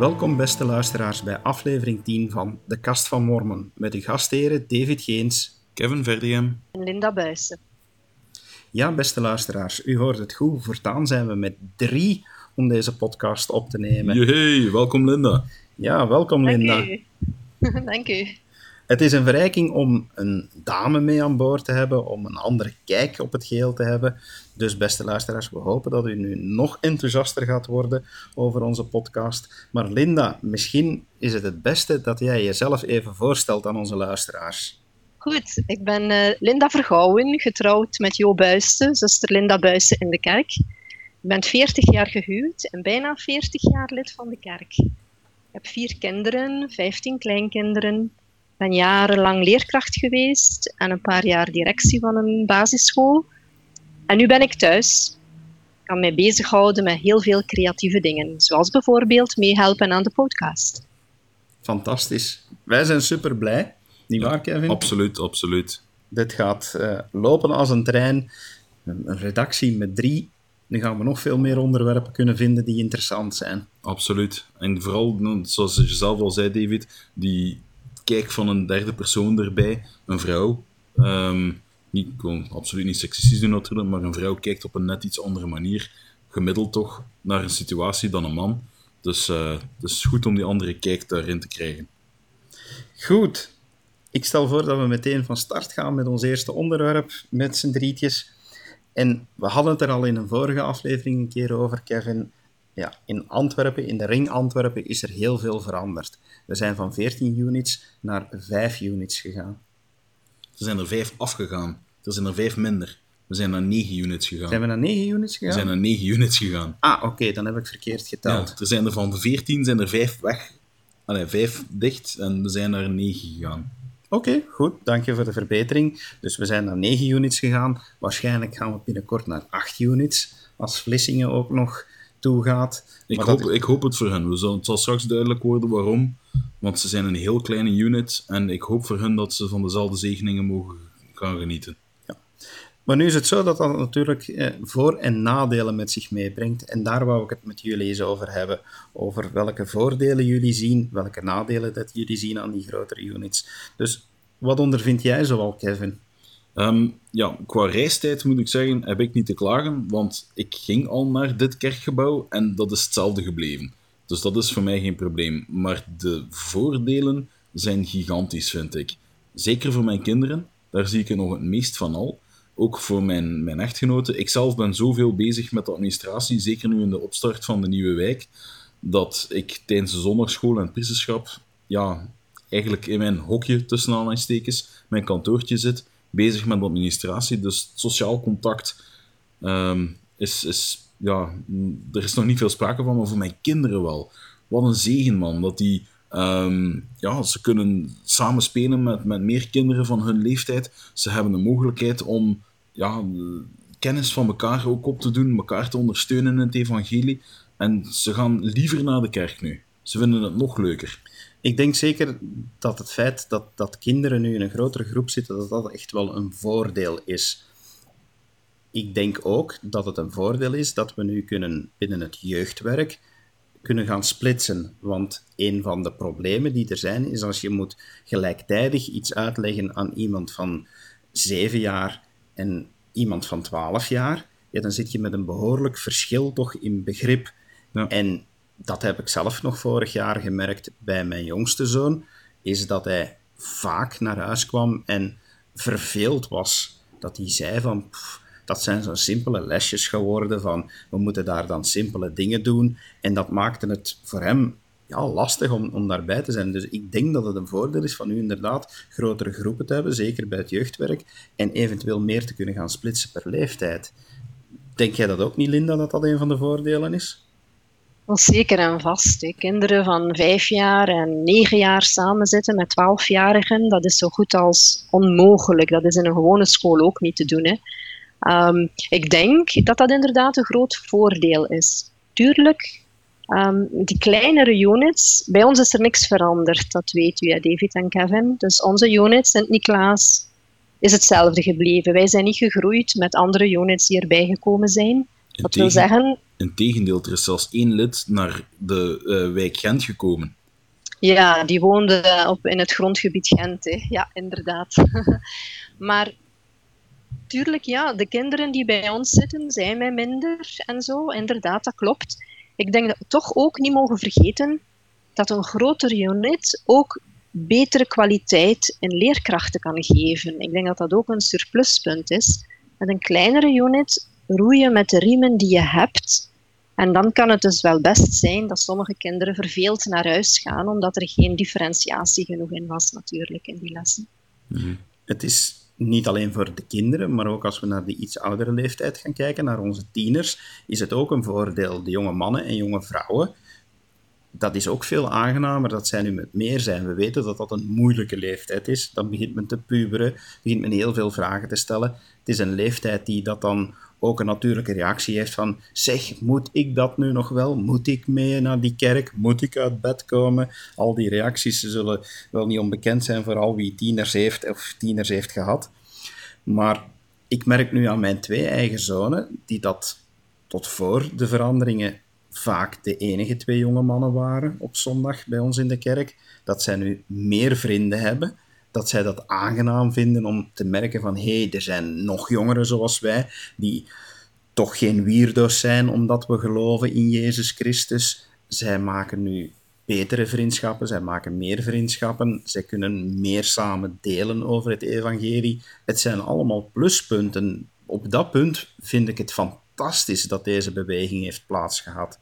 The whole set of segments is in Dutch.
Welkom beste luisteraars bij aflevering 10 van De Kast van Mormon met uw gastheren David Geens, Kevin Verdium en Linda Buijsen. Ja, beste luisteraars, u hoort het goed. Voortaan zijn we met drie om deze podcast op te nemen. Jee, welkom Linda. Ja, welkom Linda. Dank u. Dank u. Het is een verrijking om een dame mee aan boord te hebben, om een andere kijk op het geheel te hebben. Dus beste luisteraars, we hopen dat u nu nog enthousiaster gaat worden over onze podcast. Maar Linda, misschien is het het beste dat jij jezelf even voorstelt aan onze luisteraars. Goed, ik ben uh, Linda Vergouwen, getrouwd met Jo Buijsen, zuster Linda Buijsen in de kerk. Ik ben 40 jaar gehuwd en bijna 40 jaar lid van de kerk. Ik heb vier kinderen, 15 kleinkinderen, ben jarenlang leerkracht geweest en een paar jaar directie van een basisschool. En nu ben ik thuis. Ik kan mij bezighouden met heel veel creatieve dingen, zoals bijvoorbeeld meehelpen aan de podcast. Fantastisch. Wij zijn super blij. Niet waar, Kevin? Absoluut, absoluut. Dit gaat uh, lopen als een trein. Een, een redactie met drie dan gaan we nog veel meer onderwerpen kunnen vinden die interessant zijn. Absoluut. En vooral, zoals je zelf al zei, David, die kijk van een derde persoon erbij, een vrouw. Um, niet, gewoon absoluut niet seksistisch doen natuurlijk, maar een vrouw kijkt op een net iets andere manier, gemiddeld toch, naar een situatie dan een man. Dus uh, het is goed om die andere kijk daarin te krijgen. Goed. Ik stel voor dat we meteen van start gaan met ons eerste onderwerp met z'n drietjes. En we hadden het er al in een vorige aflevering een keer over, Kevin. Ja, in Antwerpen, in de ring Antwerpen, is er heel veel veranderd. We zijn van 14 units naar 5 units gegaan. Er zijn er 5 afgegaan. Er zijn er 5 minder. We zijn naar 9 units gegaan. Zijn we naar 9 units gegaan? We zijn naar 9 units gegaan. Ah, oké, okay, dan heb ik verkeerd geteld. Ja, er zijn er van 14 zijn er 5 weg. Allee, 5 dicht en we zijn naar 9 gegaan. Oké, okay, goed. Dank je voor de verbetering. Dus we zijn naar 9 units gegaan. Waarschijnlijk gaan we binnenkort naar 8 units. Als Vlissingen ook nog toegaat. Ik hoop, ik hoop het voor hen. We zullen, het zal straks duidelijk worden waarom. Want ze zijn een heel kleine unit. En ik hoop voor hen dat ze van dezelfde zegeningen mogen gaan genieten. Ja. Maar nu is het zo dat dat natuurlijk eh, voor- en nadelen met zich meebrengt. En daar wou ik het met jullie eens over hebben. Over welke voordelen jullie zien, welke nadelen dat jullie zien aan die grotere units. Dus wat ondervind jij zoal, Kevin? Um, ja, qua reistijd moet ik zeggen, heb ik niet te klagen, want ik ging al naar dit kerkgebouw en dat is hetzelfde gebleven. Dus dat is voor mij geen probleem. Maar de voordelen zijn gigantisch, vind ik. Zeker voor mijn kinderen, daar zie ik er nog het meest van al. Ook voor mijn, mijn echtgenoten. Ik zelf ben zoveel bezig met de administratie, zeker nu in de opstart van de nieuwe wijk, dat ik tijdens de zondagschool en priesterschap ja, eigenlijk in mijn hokje tussen aanhalingstekens, mijn kantoortje zit bezig met administratie. Dus sociaal contact um, is, is, ja, er is nog niet veel sprake van, maar voor mijn kinderen wel. Wat een zegen, man. Dat die, um, ja, ze kunnen samen spelen met, met meer kinderen van hun leeftijd. Ze hebben de mogelijkheid om ja, kennis van elkaar ook op te doen, elkaar te ondersteunen in het evangelie. En ze gaan liever naar de kerk nu. Ze vinden het nog leuker. Ik denk zeker dat het feit dat, dat kinderen nu in een grotere groep zitten, dat dat echt wel een voordeel is. Ik denk ook dat het een voordeel is dat we nu kunnen binnen het jeugdwerk kunnen gaan splitsen. Want een van de problemen die er zijn, is als je moet gelijktijdig iets uitleggen aan iemand van zeven jaar en iemand van twaalf jaar, ja, dan zit je met een behoorlijk verschil toch in begrip. Ja. En dat heb ik zelf nog vorig jaar gemerkt bij mijn jongste zoon, is dat hij vaak naar huis kwam en verveeld was. Dat hij zei van, dat zijn zo'n simpele lesjes geworden van, we moeten daar dan simpele dingen doen. En dat maakte het voor hem ja, lastig om, om daarbij te zijn. Dus ik denk dat het een voordeel is van nu inderdaad grotere groepen te hebben, zeker bij het jeugdwerk, en eventueel meer te kunnen gaan splitsen per leeftijd. Denk jij dat ook niet, Linda, dat dat een van de voordelen is? Zeker en vast. Kinderen van vijf jaar en negen jaar samenzitten met twaalfjarigen, dat is zo goed als onmogelijk. Dat is in een gewone school ook niet te doen. Hè. Um, ik denk dat dat inderdaad een groot voordeel is. Tuurlijk, um, die kleinere units, bij ons is er niks veranderd, dat weet u, David en Kevin. Dus onze unit, Sint-Niklaas, is hetzelfde gebleven. Wij zijn niet gegroeid met andere units die erbij gekomen zijn. Dat wil zeggen... Integendeel, er is zelfs één lid naar de uh, wijk Gent gekomen. Ja, die woonde op, in het grondgebied Gent. Hè. Ja, inderdaad. maar tuurlijk, ja, de kinderen die bij ons zitten, zijn mij minder en zo. Inderdaad, dat klopt. Ik denk dat we toch ook niet mogen vergeten dat een grotere unit ook betere kwaliteit in leerkrachten kan geven. Ik denk dat dat ook een surpluspunt is. Met een kleinere unit roeien met de riemen die je hebt. En dan kan het dus wel best zijn dat sommige kinderen verveeld naar huis gaan, omdat er geen differentiatie genoeg in was, natuurlijk, in die lessen. Mhm. Het is niet alleen voor de kinderen, maar ook als we naar de iets oudere leeftijd gaan kijken, naar onze tieners, is het ook een voordeel. De jonge mannen en jonge vrouwen dat is ook veel aangenamer dat zij nu met meer zijn. We weten dat dat een moeilijke leeftijd is. Dan begint men te puberen, begint men heel veel vragen te stellen. Het is een leeftijd die dat dan ook een natuurlijke reactie heeft van zeg, moet ik dat nu nog wel? Moet ik mee naar die kerk? Moet ik uit bed komen? Al die reacties zullen wel niet onbekend zijn voor al wie tieners heeft of tieners heeft gehad. Maar ik merk nu aan mijn twee eigen zonen, die dat tot voor de veranderingen vaak de enige twee jonge mannen waren op zondag bij ons in de kerk, dat zij nu meer vrienden hebben, dat zij dat aangenaam vinden om te merken van hé, hey, er zijn nog jongeren zoals wij, die toch geen weirdo's zijn omdat we geloven in Jezus Christus. Zij maken nu betere vriendschappen, zij maken meer vriendschappen, zij kunnen meer samen delen over het evangelie. Het zijn allemaal pluspunten. Op dat punt vind ik het fantastisch dat deze beweging heeft plaatsgehad.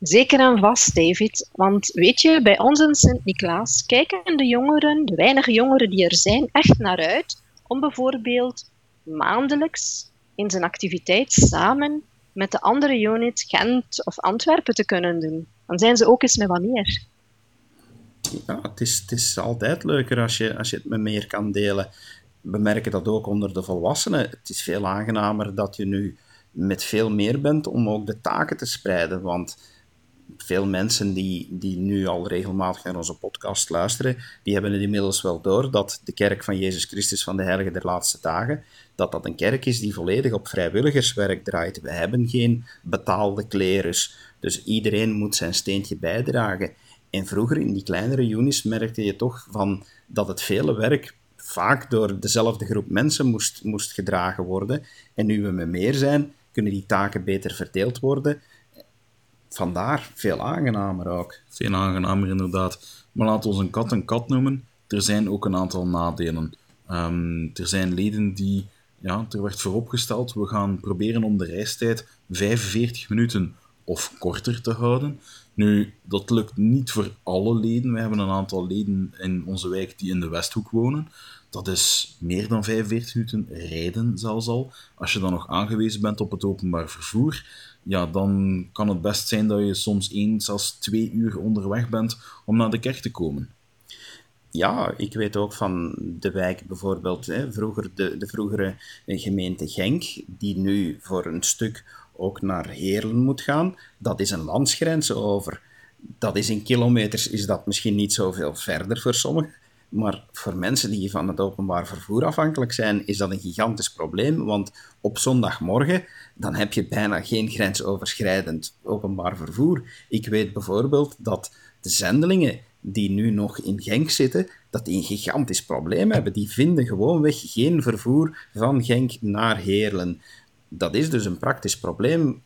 Zeker en vast, David. Want weet je, bij ons in Sint-Niklaas kijken de jongeren, de weinige jongeren die er zijn, echt naar uit om bijvoorbeeld maandelijks in zijn activiteit samen met de andere unit Gent of Antwerpen te kunnen doen. Dan zijn ze ook eens met wanneer. Ja, het is, het is altijd leuker als je, als je het met meer kan delen. We merken dat ook onder de volwassenen. Het is veel aangenamer dat je nu met veel meer bent om ook de taken te spreiden. Want veel mensen die, die nu al regelmatig naar onze podcast luisteren, die hebben het inmiddels wel door dat de kerk van Jezus Christus van de Heilige der Laatste Dagen, dat dat een kerk is die volledig op vrijwilligerswerk draait. We hebben geen betaalde klerus, dus iedereen moet zijn steentje bijdragen. En vroeger in die kleinere unis merkte je toch van dat het vele werk vaak door dezelfde groep mensen moest, moest gedragen worden. En nu we met meer zijn, kunnen die taken beter verdeeld worden. Vandaar veel aangenamer ook. Veel aangenamer inderdaad. Maar laten we een kat een kat noemen. Er zijn ook een aantal nadelen. Ehm, er zijn leden die, ja, er werd vooropgesteld, we gaan proberen om de reistijd 45 minuten of korter te houden. Nu, dat lukt niet voor alle leden. We hebben een aantal leden in onze wijk die in de Westhoek wonen. Dat is meer dan 45 minuten rijden zelfs al. Als je dan nog aangewezen bent op het openbaar vervoer, ja, dan kan het best zijn dat je soms één, zelfs twee uur onderweg bent om naar de kerk te komen. Ja, ik weet ook van de wijk bijvoorbeeld, hè, vroeger de, de vroegere gemeente Genk, die nu voor een stuk ook naar Heerlen moet gaan. Dat is een landsgrens over. Dat is in kilometers, is dat misschien niet zoveel verder voor sommigen. Maar voor mensen die van het openbaar vervoer afhankelijk zijn, is dat een gigantisch probleem. Want op zondagmorgen, dan heb je bijna geen grensoverschrijdend openbaar vervoer. Ik weet bijvoorbeeld dat de zendelingen die nu nog in Genk zitten, dat die een gigantisch probleem hebben. Die vinden gewoonweg geen vervoer van Genk naar Heerlen. Dat is dus een praktisch probleem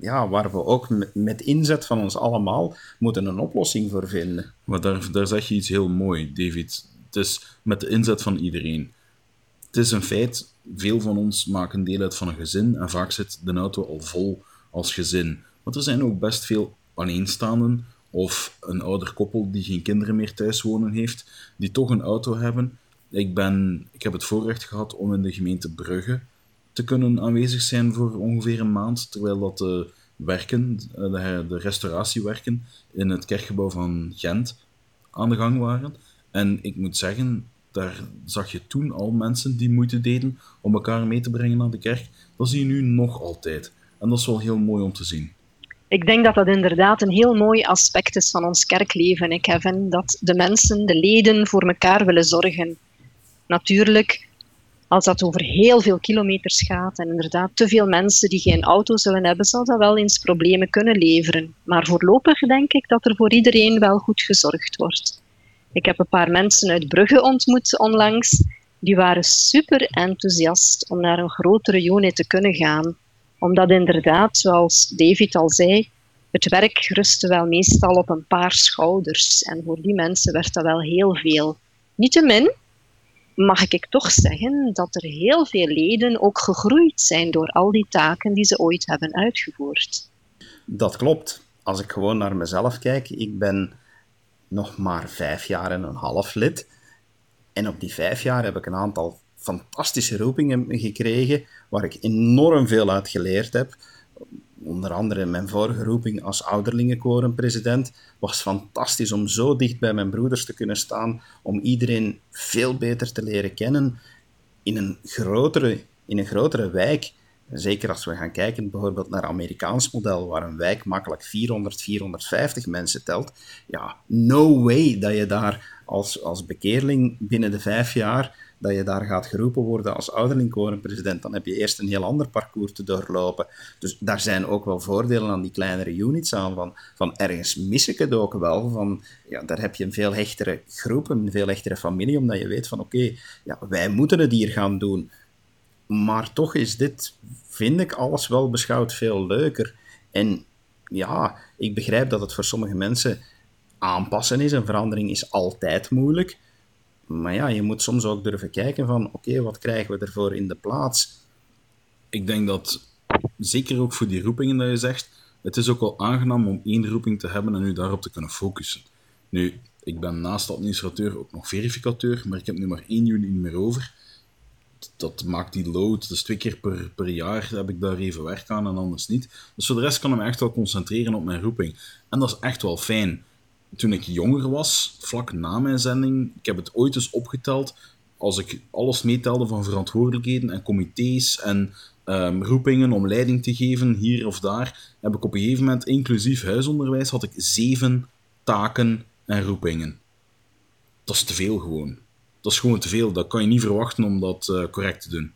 ja, waar we ook met inzet van ons allemaal moeten een oplossing voor vinden. Maar daar, daar zeg je iets heel mooi, David. Het is met de inzet van iedereen. Het is een feit, veel van ons maken deel uit van een gezin en vaak zit de auto al vol als gezin. Maar er zijn ook best veel alleenstaanden of een ouder koppel die geen kinderen meer thuis wonen heeft, die toch een auto hebben. Ik, ben, ik heb het voorrecht gehad om in de gemeente Brugge te kunnen aanwezig zijn voor ongeveer een maand, terwijl dat de werken, eh, de, de restauratiewerken in het kerkgebouw van Gent aan de gang waren. En ik moet zeggen, daar zag je toen al mensen die moeite deden om elkaar mee te brengen naar de kerk. Dat zie je nu nog altijd. En dat is wel heel mooi om te zien. Ik denk dat dat inderdaad een heel mooi aspect is van ons kerkleven, Kevin. Dat de mensen, de leden, voor elkaar willen zorgen. Natuurlijk Als dat over heel veel kilometers gaat en inderdaad te veel mensen die geen auto zullen hebben, zal dat wel eens problemen kunnen leveren. Maar voorlopig denk ik dat er voor iedereen wel goed gezorgd wordt. Ik heb een paar mensen uit Brugge ontmoet onlangs. Die waren super enthousiast om naar een grotere unit te kunnen gaan. Omdat inderdaad, zoals David al zei, het werk rustte wel meestal op een paar schouders. En voor die mensen werd dat wel heel veel. Niettemin mag ik toch zeggen dat er heel veel leden ook gegroeid zijn door al die taken die ze ooit hebben uitgevoerd. Dat klopt. Als ik gewoon naar mezelf kijk, ik ben nog maar vijf jaar en een half lid. En op die vijf jaar heb ik een aantal fantastische roepingen gekregen, waar ik enorm veel uit geleerd heb onder andere mijn vorige roeping als ouderlingenkorenpresident, was fantastisch om zo dicht bij mijn broeders te kunnen staan, om iedereen veel beter te leren kennen in een grotere, in een grotere wijk. Zeker als we gaan kijken bijvoorbeeld naar het Amerikaans model, waar een wijk makkelijk 400, 450 mensen telt. Ja, no way dat je daar als, als bekeerling binnen de vijf jaar dat je daar gaat geroepen worden als ouderlingkorenpresident, dan heb je eerst een heel ander parcours te doorlopen. Dus daar zijn ook wel voordelen aan die kleinere units aan. Van, van ergens mis ik het ook wel. Van, ja, daar heb je een veel hechtere groep, een veel hechtere familie, omdat je weet van oké, ja, wij moeten het hier gaan doen. Maar toch is dit, vind ik, alles wel beschouwd veel leuker. En ja, ik begrijp dat het voor sommige mensen aanpassen is. Een verandering is altijd moeilijk. Maar ja, je moet soms ook durven kijken van, oké, wat krijgen we ervoor in de plaats? Ik denk dat, zeker ook voor die roepingen dat je zegt, het is ook wel aangenaam om één roeping te hebben en nu daarop te kunnen focussen. Nu, ik ben naast administrateur ook nog verificateur, maar ik heb nu maar één juni meer over. Dat maakt die load, dus twee keer per, per jaar heb ik daar even werk aan en anders niet. Dus voor de rest kan ik me echt wel concentreren op mijn roeping. En dat is echt wel fijn toen ik jonger was, vlak na mijn zending, ik heb het ooit eens opgeteld, als ik alles meetelde van verantwoordelijkheden en comité's en um, roepingen om leiding te geven hier of daar, heb ik op een gegeven moment, inclusief huisonderwijs, had ik zeven taken en roepingen. Dat is te veel gewoon. Dat is gewoon te veel. Dat kan je niet verwachten om dat uh, correct te doen.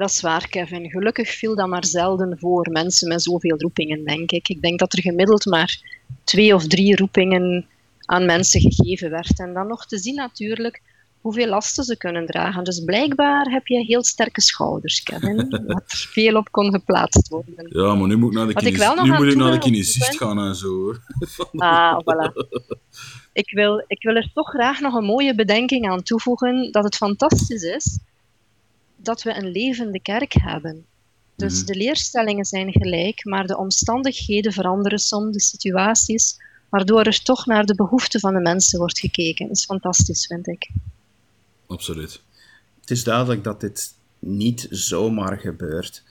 Dat is waar, Kevin. Gelukkig viel dat maar zelden voor mensen met zoveel roepingen, denk ik. Ik denk dat er gemiddeld maar twee of drie roepingen aan mensen gegeven werd. En dan nog te zien natuurlijk hoeveel lasten ze kunnen dragen. Dus blijkbaar heb je heel sterke schouders, Kevin, wat veel op kon geplaatst worden. Ja, maar nu moet ik naar de, kinesist, nu moet ik naar de kinesist gaan en zo. Ah, voilà. Ik wil, ik wil er toch graag nog een mooie bedenking aan toevoegen, dat het fantastisch is dat we een levende kerk hebben. Dus mhm. de leerstellingen zijn gelijk, maar de omstandigheden veranderen soms, de situaties, waardoor er toch naar de behoeften van de mensen wordt gekeken. Dat is fantastisch, vind ik. Absoluut. Het is duidelijk dat dit niet zomaar gebeurt.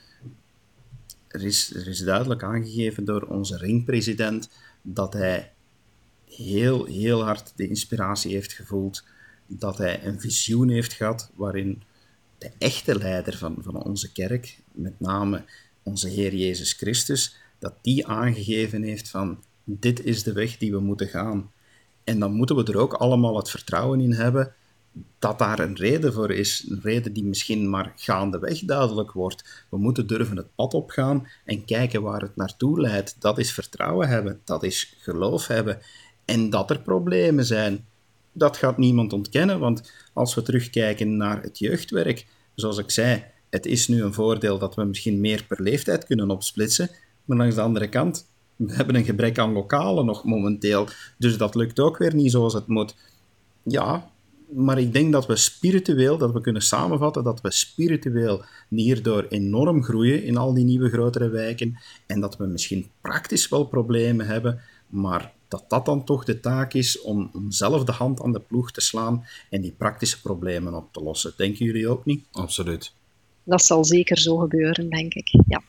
Er is, er is duidelijk aangegeven door onze ringpresident dat hij heel, heel hard de inspiratie heeft gevoeld, dat hij een visioen heeft gehad waarin de echte leider van, van onze kerk, met name onze Heer Jezus Christus, dat die aangegeven heeft van dit is de weg die we moeten gaan. En dan moeten we er ook allemaal het vertrouwen in hebben dat daar een reden voor is, een reden die misschien maar gaandeweg duidelijk wordt. We moeten durven het pad opgaan en kijken waar het naartoe leidt. Dat is vertrouwen hebben, dat is geloof hebben. En dat er problemen zijn, dat gaat niemand ontkennen, want als we terugkijken naar het jeugdwerk, zoals ik zei, het is nu een voordeel dat we misschien meer per leeftijd kunnen opsplitsen, maar langs de andere kant, we hebben een gebrek aan lokalen nog momenteel, dus dat lukt ook weer niet zoals het moet. Ja, maar ik denk dat we spiritueel, dat we kunnen samenvatten, dat we spiritueel hierdoor enorm groeien in al die nieuwe grotere wijken en dat we misschien praktisch wel problemen hebben, maar dat dat dan toch de taak is om, om zelf de hand aan de ploeg te slaan en die praktische problemen op te lossen. Denken jullie ook niet? Absoluut. Dat zal zeker zo gebeuren, denk ik. Ja.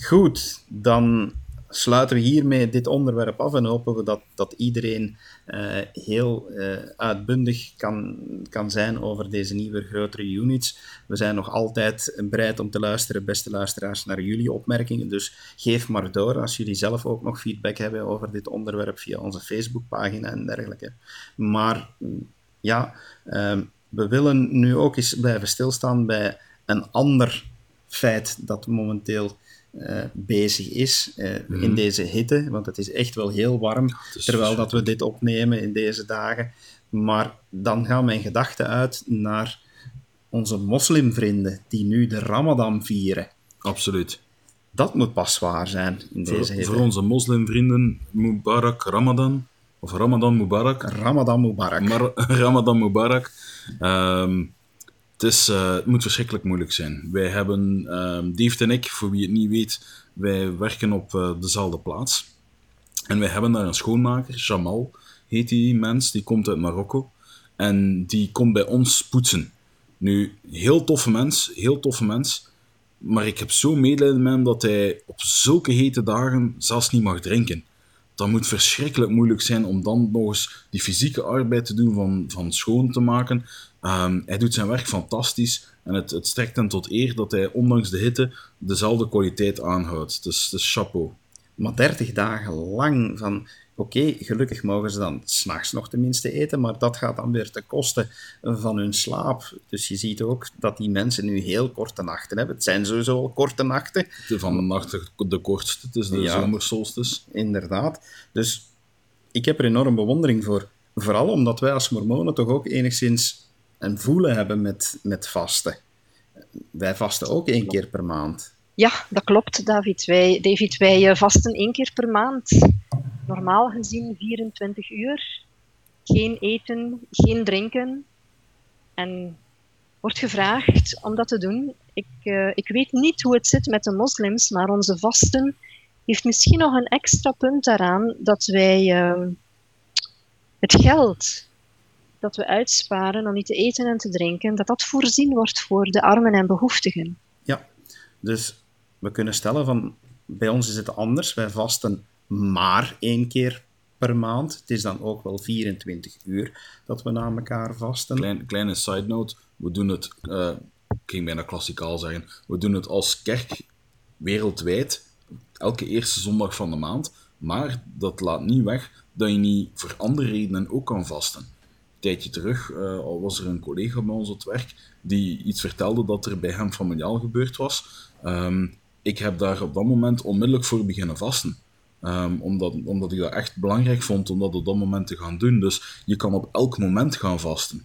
Goed, dan sluiten we hiermee dit onderwerp af en hopen we dat, dat iedereen uh, heel uh, uitbundig kan, kan zijn over deze nieuwe, grotere units. We zijn nog altijd bereid om te luisteren, beste luisteraars, naar jullie opmerkingen. Dus geef maar door als jullie zelf ook nog feedback hebben over dit onderwerp via onze Facebookpagina en dergelijke. Maar ja, um, we willen nu ook eens blijven stilstaan bij een ander feit dat momenteel uh, bezig is uh, mm. in deze hitte, want het is echt wel heel warm terwijl dat we dit opnemen in deze dagen. Maar dan gaan mijn gedachten uit naar onze moslimvrienden die nu de Ramadan vieren. Absoluut. Dat moet pas waar zijn in deze voor, hitte. Voor onze moslimvrienden, Mubarak Ramadan. Of Ramadan Mubarak. Ramadan Mubarak. Ramadan Mubarak. Um, het, is, uh, het moet verschrikkelijk moeilijk zijn. Wij hebben, um, Dave en ik, voor wie het niet weet, wij werken op uh, dezelfde plaats. En wij hebben daar een schoonmaker, Jamal heet die mens, die komt uit Marokko. En die komt bij ons poetsen. Nu, heel toffe mens, heel toffe mens. Maar ik heb zo medelijden met hem dat hij op zulke hete dagen zelfs niet mag drinken. Dat moet verschrikkelijk moeilijk zijn om dan nog eens die fysieke arbeid te doen van, van schoon te maken. Um, hij doet zijn werk fantastisch en het, het strekt hem tot eer dat hij ondanks de hitte dezelfde kwaliteit aanhoudt. Dus, dus chapeau. Maar 30 dagen lang van Oké, gelukkig mogen ze dan s'nachts nog tenminste eten, maar dat gaat dan weer ten koste van hun slaap. Dus je ziet ook dat die mensen nu heel korte nachten hebben. Het zijn sowieso al korte nachten. De van de nacht de kortste, het is de ja, zomersolstice. Inderdaad. Dus ik heb er enorm bewondering voor. Vooral omdat wij als mormonen toch ook enigszins een voelen hebben met, met vasten. Wij vasten ook één keer per maand. Ja, dat klopt, David. Wij, David, wij eh, vasten één keer per maand normaal gezien 24 uur. Geen eten, geen drinken. En wordt gevraagd om dat te doen. Ik, uh, ik weet niet hoe het zit met de moslims, maar onze vasten heeft misschien nog een extra punt daaraan dat wij uh, het geld dat we uitsparen om niet te eten en te drinken, dat dat voorzien wordt voor de armen en behoeftigen. Ja, dus we kunnen stellen van bij ons is het anders. Wij vasten maar één keer per maand. Het is dan ook wel 24 uur dat we na elkaar vasten. Klein, kleine side note, we doen het, uh, ik ging bijna klassikaal zeggen, we doen het als kerk wereldwijd, elke eerste zondag van de maand, maar dat laat niet weg dat je niet voor andere redenen ook kan vasten. Tijdje terug uh, al was er een collega bij ons op het werk die iets vertelde dat er bij hem familiaal gebeurd was. Um, ik heb daar op dat moment onmiddellijk voor beginnen vasten. Um, omdat, omdat ik dat echt belangrijk vond om dat op dat moment te gaan doen. Dus je kan op elk moment gaan vasten.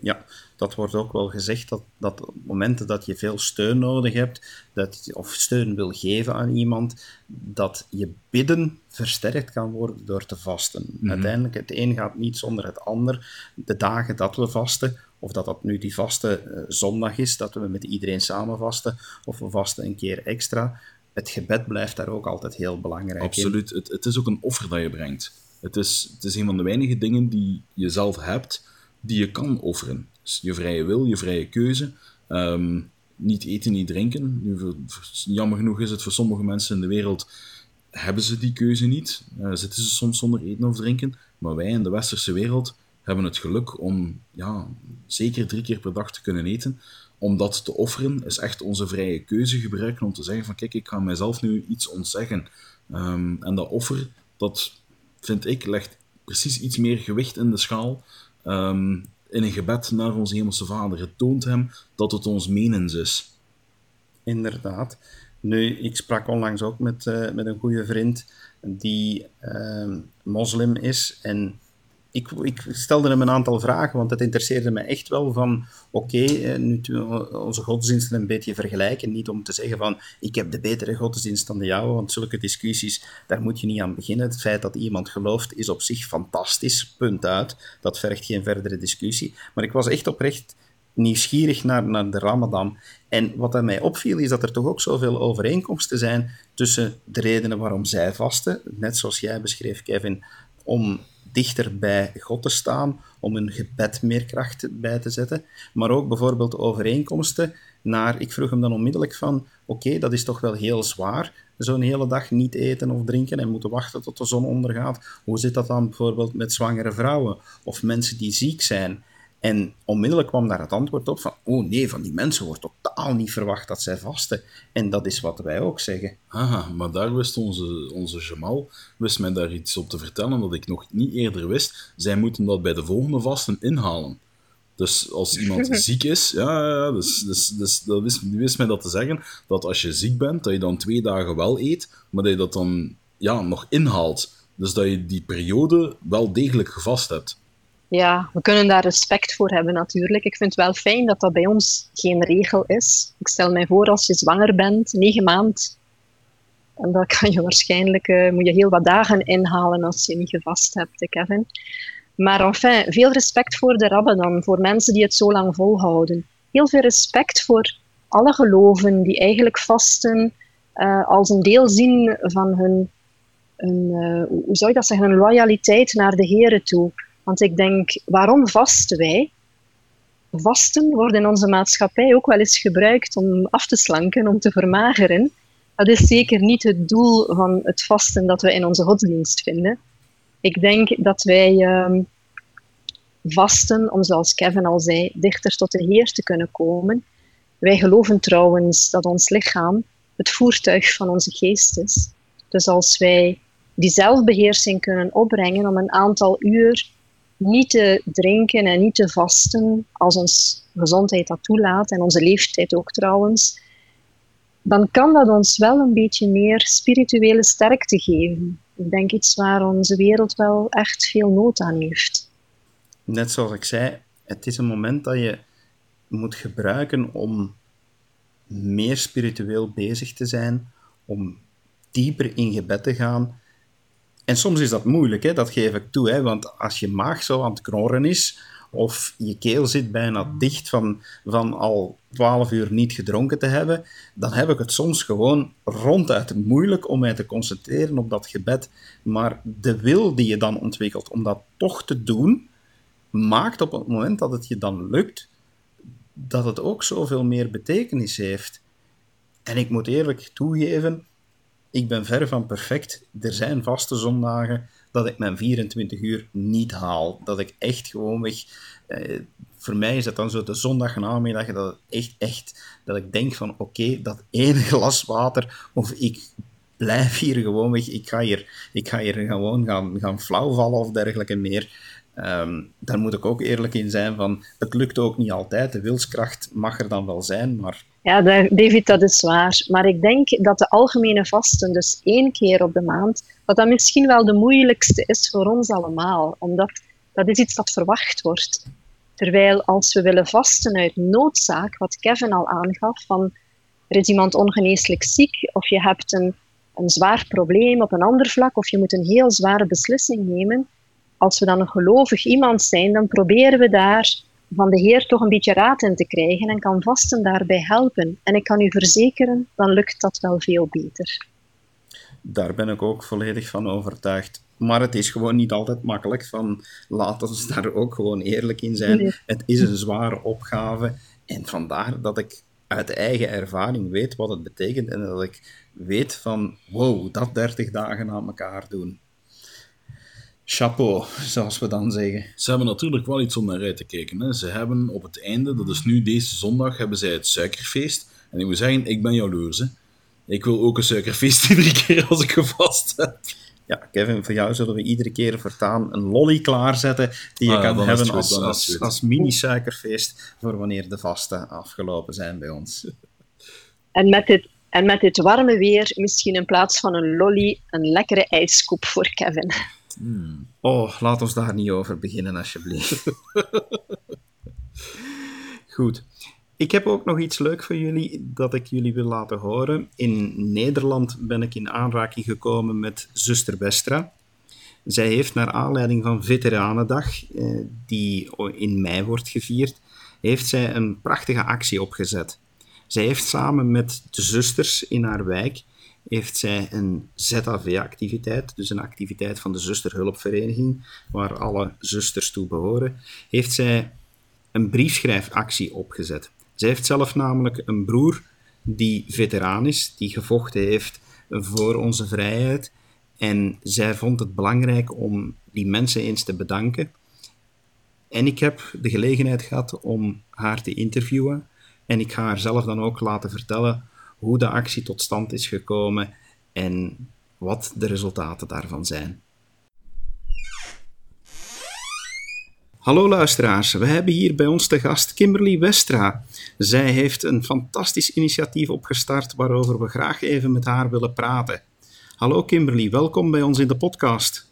Ja, dat wordt ook wel gezegd dat, dat op momenten dat je veel steun nodig hebt, dat, of steun wil geven aan iemand, dat je bidden versterkt kan worden door te vasten. Mm Uiteindelijk, het een gaat niet zonder het ander. De dagen dat we vasten, of dat dat nu die vaste uh, zondag is, dat we met iedereen samen vasten, of we vasten een keer extra, het gebed blijft daar ook altijd heel belangrijk Absoluut. Het, het, is ook een offer dat je brengt. Het is, het is een van de weinige dingen die je zelf hebt, die je kan offeren. Dus je vrije wil, je vrije keuze. Ehm, niet eten, niet drinken. Nu, jammer genoeg is het voor sommige mensen in de wereld, hebben ze die keuze niet. Uh, zitten ze soms zonder eten of drinken. Maar wij in de westerse wereld hebben het geluk om ja, zeker drie keer per dag te kunnen eten om dat te offeren, is echt onze vrije keuze gebruiken om te zeggen van kijk, ik ga mijzelf nu iets ontzeggen. Um, en dat offer, dat vind ik, legt precies iets meer gewicht in de schaal um, in een gebed naar onze hemelse vader. Het toont hem dat het ons menens is. Inderdaad. Nu, ik sprak onlangs ook met, uh, met een goede vriend die uh, moslim is en ik, ik, stelde hem een aantal vragen, want het interesseerde me echt wel van, oké, okay, nu we onze godsdiensten een beetje vergelijken, niet om te zeggen van, ik heb de betere godsdienst dan de jouwe, want zulke discussies, daar moet je niet aan beginnen. Het feit dat iemand gelooft is op zich fantastisch, punt uit. Dat vergt geen verdere discussie. Maar ik was echt oprecht nieuwsgierig naar, naar de Ramadan. En wat aan mij opviel, is dat er toch ook zoveel overeenkomsten zijn tussen de redenen waarom zij vasten, net zoals jij beschreef, Kevin, om dichter bij God te staan, om een gebed meer kracht bij te zetten. Maar ook bijvoorbeeld overeenkomsten naar, ik vroeg hem dan onmiddellijk van, oké, dat is toch wel heel zwaar, zo'n hele dag niet eten of drinken en moeten wachten tot de zon ondergaat. Hoe zit dat dan bijvoorbeeld met zwangere vrouwen of mensen die ziek zijn? En onmiddellijk kwam daar het antwoord op van, oh nee, van die mensen wordt totaal niet verwacht dat zij vasten. En dat is wat wij ook zeggen. Aha, maar daar wist onze, onze Jamal, wist mij daar iets op te vertellen dat ik nog niet eerder wist. Zij moeten dat bij de volgende vasten inhalen. Dus als iemand ziek is, ja, ja dus, dus, dus dat wist, wist mij dat te zeggen, dat als je ziek bent, dat je dan twee dagen wel eet, maar dat je dat dan ja, nog inhaalt. Dus dat je die periode wel degelijk gevast hebt. Ja, we kunnen daar respect voor hebben natuurlijk. Ik vind het wel fijn dat dat bij ons geen regel is. Ik stel mij voor als je zwanger bent, negen maanden, en dan kan je waarschijnlijk, uh, moet je heel wat dagen inhalen als je niet gevast hebt, Kevin. Maar enfin, veel respect voor de dan, voor mensen die het zo lang volhouden. Heel veel respect voor alle geloven die eigenlijk vasten uh, als een deel zien van hun, uh, hoe zou je dat zeggen, loyaliteit naar de Here toe. Want ik denk, waarom vasten wij? Vasten wordt in onze maatschappij ook wel eens gebruikt om af te slanken, om te vermageren. Dat is zeker niet het doel van het vasten dat we in onze godsdienst vinden. Ik denk dat wij um, vasten om, zoals Kevin al zei, dichter tot de Heer te kunnen komen. Wij geloven trouwens dat ons lichaam het voertuig van onze geest is. Dus als wij die zelfbeheersing kunnen opbrengen om een aantal uur niet te drinken en niet te vasten, als ons gezondheid dat toelaat en onze leeftijd ook trouwens, dan kan dat ons wel een beetje meer spirituele sterkte geven. Ik denk iets waar onze wereld wel echt veel nood aan heeft. Net zoals ik zei, het is een moment dat je moet gebruiken om meer spiritueel bezig te zijn, om dieper in gebed te gaan. En soms is dat moeilijk, hè? dat geef ik toe, hè? want als je maag zo aan het knorren is, of je keel zit bijna dicht van, van al twaalf uur niet gedronken te hebben, dan heb ik het soms gewoon ronduit moeilijk om mij te concentreren op dat gebed. Maar de wil die je dan ontwikkelt om dat toch te doen, maakt op het moment dat het je dan lukt, dat het ook zoveel meer betekenis heeft. En ik moet eerlijk toegeven, ik ben ver van perfect. Er zijn vaste zondagen dat ik mijn 24 uur niet haal. Dat ik echt gewoonweg... Eh, voor mij is het dan zo de zondagnamiddag dat echt, echt... Dat ik denk van, oké, dat ene glas water, of ik blijf hier gewoon weg. Ik ga hier, ik ga hier gewoon gaan, gaan flauwvallen of dergelijke meer. Um, daar moet ik ook eerlijk in zijn van, het lukt ook niet altijd. De wilskracht mag er dan wel zijn, maar... Ja, David, dat is waar. Maar ik denk dat de algemene vasten, dus één keer op de maand, dat dat misschien wel de moeilijkste is voor ons allemaal. Omdat dat is iets dat verwacht wordt. Terwijl als we willen vasten uit noodzaak, wat Kevin al aangaf, van er is iemand ongeneeslijk ziek, of je hebt een, een zwaar probleem op een ander vlak, of je moet een heel zware beslissing nemen, als we dan een gelovig iemand zijn, dan proberen we daar van de Heer toch een beetje raad in te krijgen en kan vasten daarbij helpen. En ik kan u verzekeren, dan lukt dat wel veel beter. Daar ben ik ook volledig van overtuigd. Maar het is gewoon niet altijd makkelijk. Van, laten we daar ook gewoon eerlijk in zijn. Het is een zware opgave. En vandaar dat ik uit eigen ervaring weet wat het betekent. En dat ik weet van, wow, dat 30 dagen aan elkaar doen chapeau, zoals we dan zeggen. Ze hebben natuurlijk wel iets om naar uit te kijken. Hè. Ze hebben op het einde, dat is nu deze zondag, hebben zij het suikerfeest. En ik moet zeggen, ik ben jaloers. Hè. Ik wil ook een suikerfeest iedere keer als ik gevast heb. Ja, Kevin, voor jou zullen we iedere keer voortaan een lolly klaarzetten die je ah, kan hebben als, als, als mini-suikerfeest voor wanneer de vasten afgelopen zijn bij ons. En met dit, en met dit warme weer misschien in plaats van een lolly een lekkere ijskoep voor Kevin. Hmm. Oh, laat ons daar niet over beginnen, alsjeblieft. Goed. Ik heb ook nog iets leuk voor jullie dat ik jullie wil laten horen. In Nederland ben ik in aanraking gekomen met zuster Westra. Zij heeft naar aanleiding van Veteranendag, eh, die in mei wordt gevierd, heeft zij een prachtige actie opgezet. Zij heeft samen met de zusters in haar wijk heeft zij een ZAV-activiteit, dus een activiteit van de zusterhulpvereniging, waar alle zusters toe behoren, heeft zij een briefschrijfactie opgezet. Zij heeft zelf namelijk een broer die veteraan is, die gevochten heeft voor onze vrijheid. En zij vond het belangrijk om die mensen eens te bedanken. En ik heb de gelegenheid gehad om haar te interviewen. En ik ga haar zelf dan ook laten vertellen hoe de actie tot stand is gekomen en wat de resultaten daarvan zijn. Hallo luisteraars, we hebben hier bij ons te gast Kimberly Westra. Zij heeft een fantastisch initiatief opgestart waarover we graag even met haar willen praten. Hallo Kimberly, welkom bij ons in de podcast.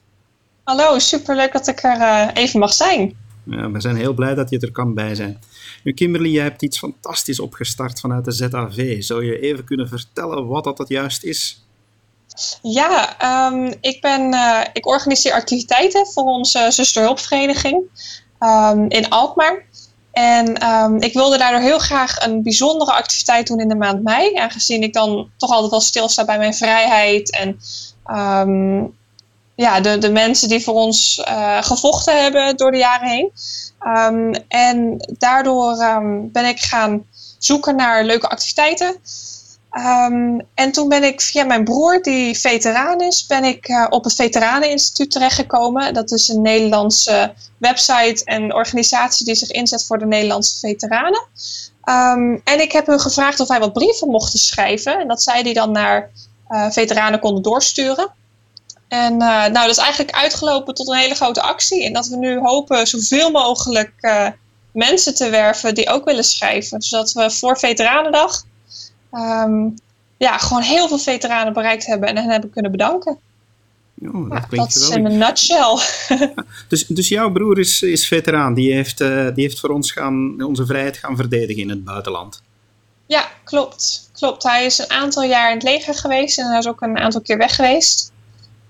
Hallo, superleuk dat ik er uh, even mag zijn. Ja, we zijn heel blij dat je er kan bij zijn. Nu Kimberly, jij hebt iets fantastisch opgestart vanuit de ZAV. Zou je even kunnen vertellen wat dat, dat juist is? Ja, um, ik, ben, uh, ik organiseer activiteiten voor onze zusterhulpvereniging um, in Alkmaar. En um, ik wilde daardoor heel graag een bijzondere activiteit doen in de maand mei. Aangezien ik dan toch altijd wel stilsta bij mijn vrijheid. En ja, de, de mensen die voor ons uh, gevochten hebben door de jaren heen. en daardoor ben ik gaan zoeken naar leuke activiteiten. Um, en toen ben ik via mijn broer, die veteraan is, ben ik uh, op het Veteraneninstituut terechtgekomen. Dat is een Nederlandse website en organisatie die zich inzet voor de Nederlandse veteranen. En ik heb hem gevraagd of hij wat brieven mocht schrijven. En dat zij die dan naar uh, veteranen konden doorsturen. En uh, nou, dat is eigenlijk uitgelopen tot een hele grote actie. En dat we nu hopen zoveel mogelijk mensen te werven die ook willen schrijven. Zodat we voor Veteranendag um, ja, gewoon heel veel veteranen bereikt hebben en hen hebben kunnen bedanken. Oh, dat, ja, dat is in een nutshell. dus, dus jouw broer is, is veteraan, die heeft, uh, die heeft voor ons gaan, onze vrijheid gaan verdedigen in het buitenland. Ja, klopt. klopt. Hij is een aantal jaar in het leger geweest en hij is ook een aantal keer weg geweest.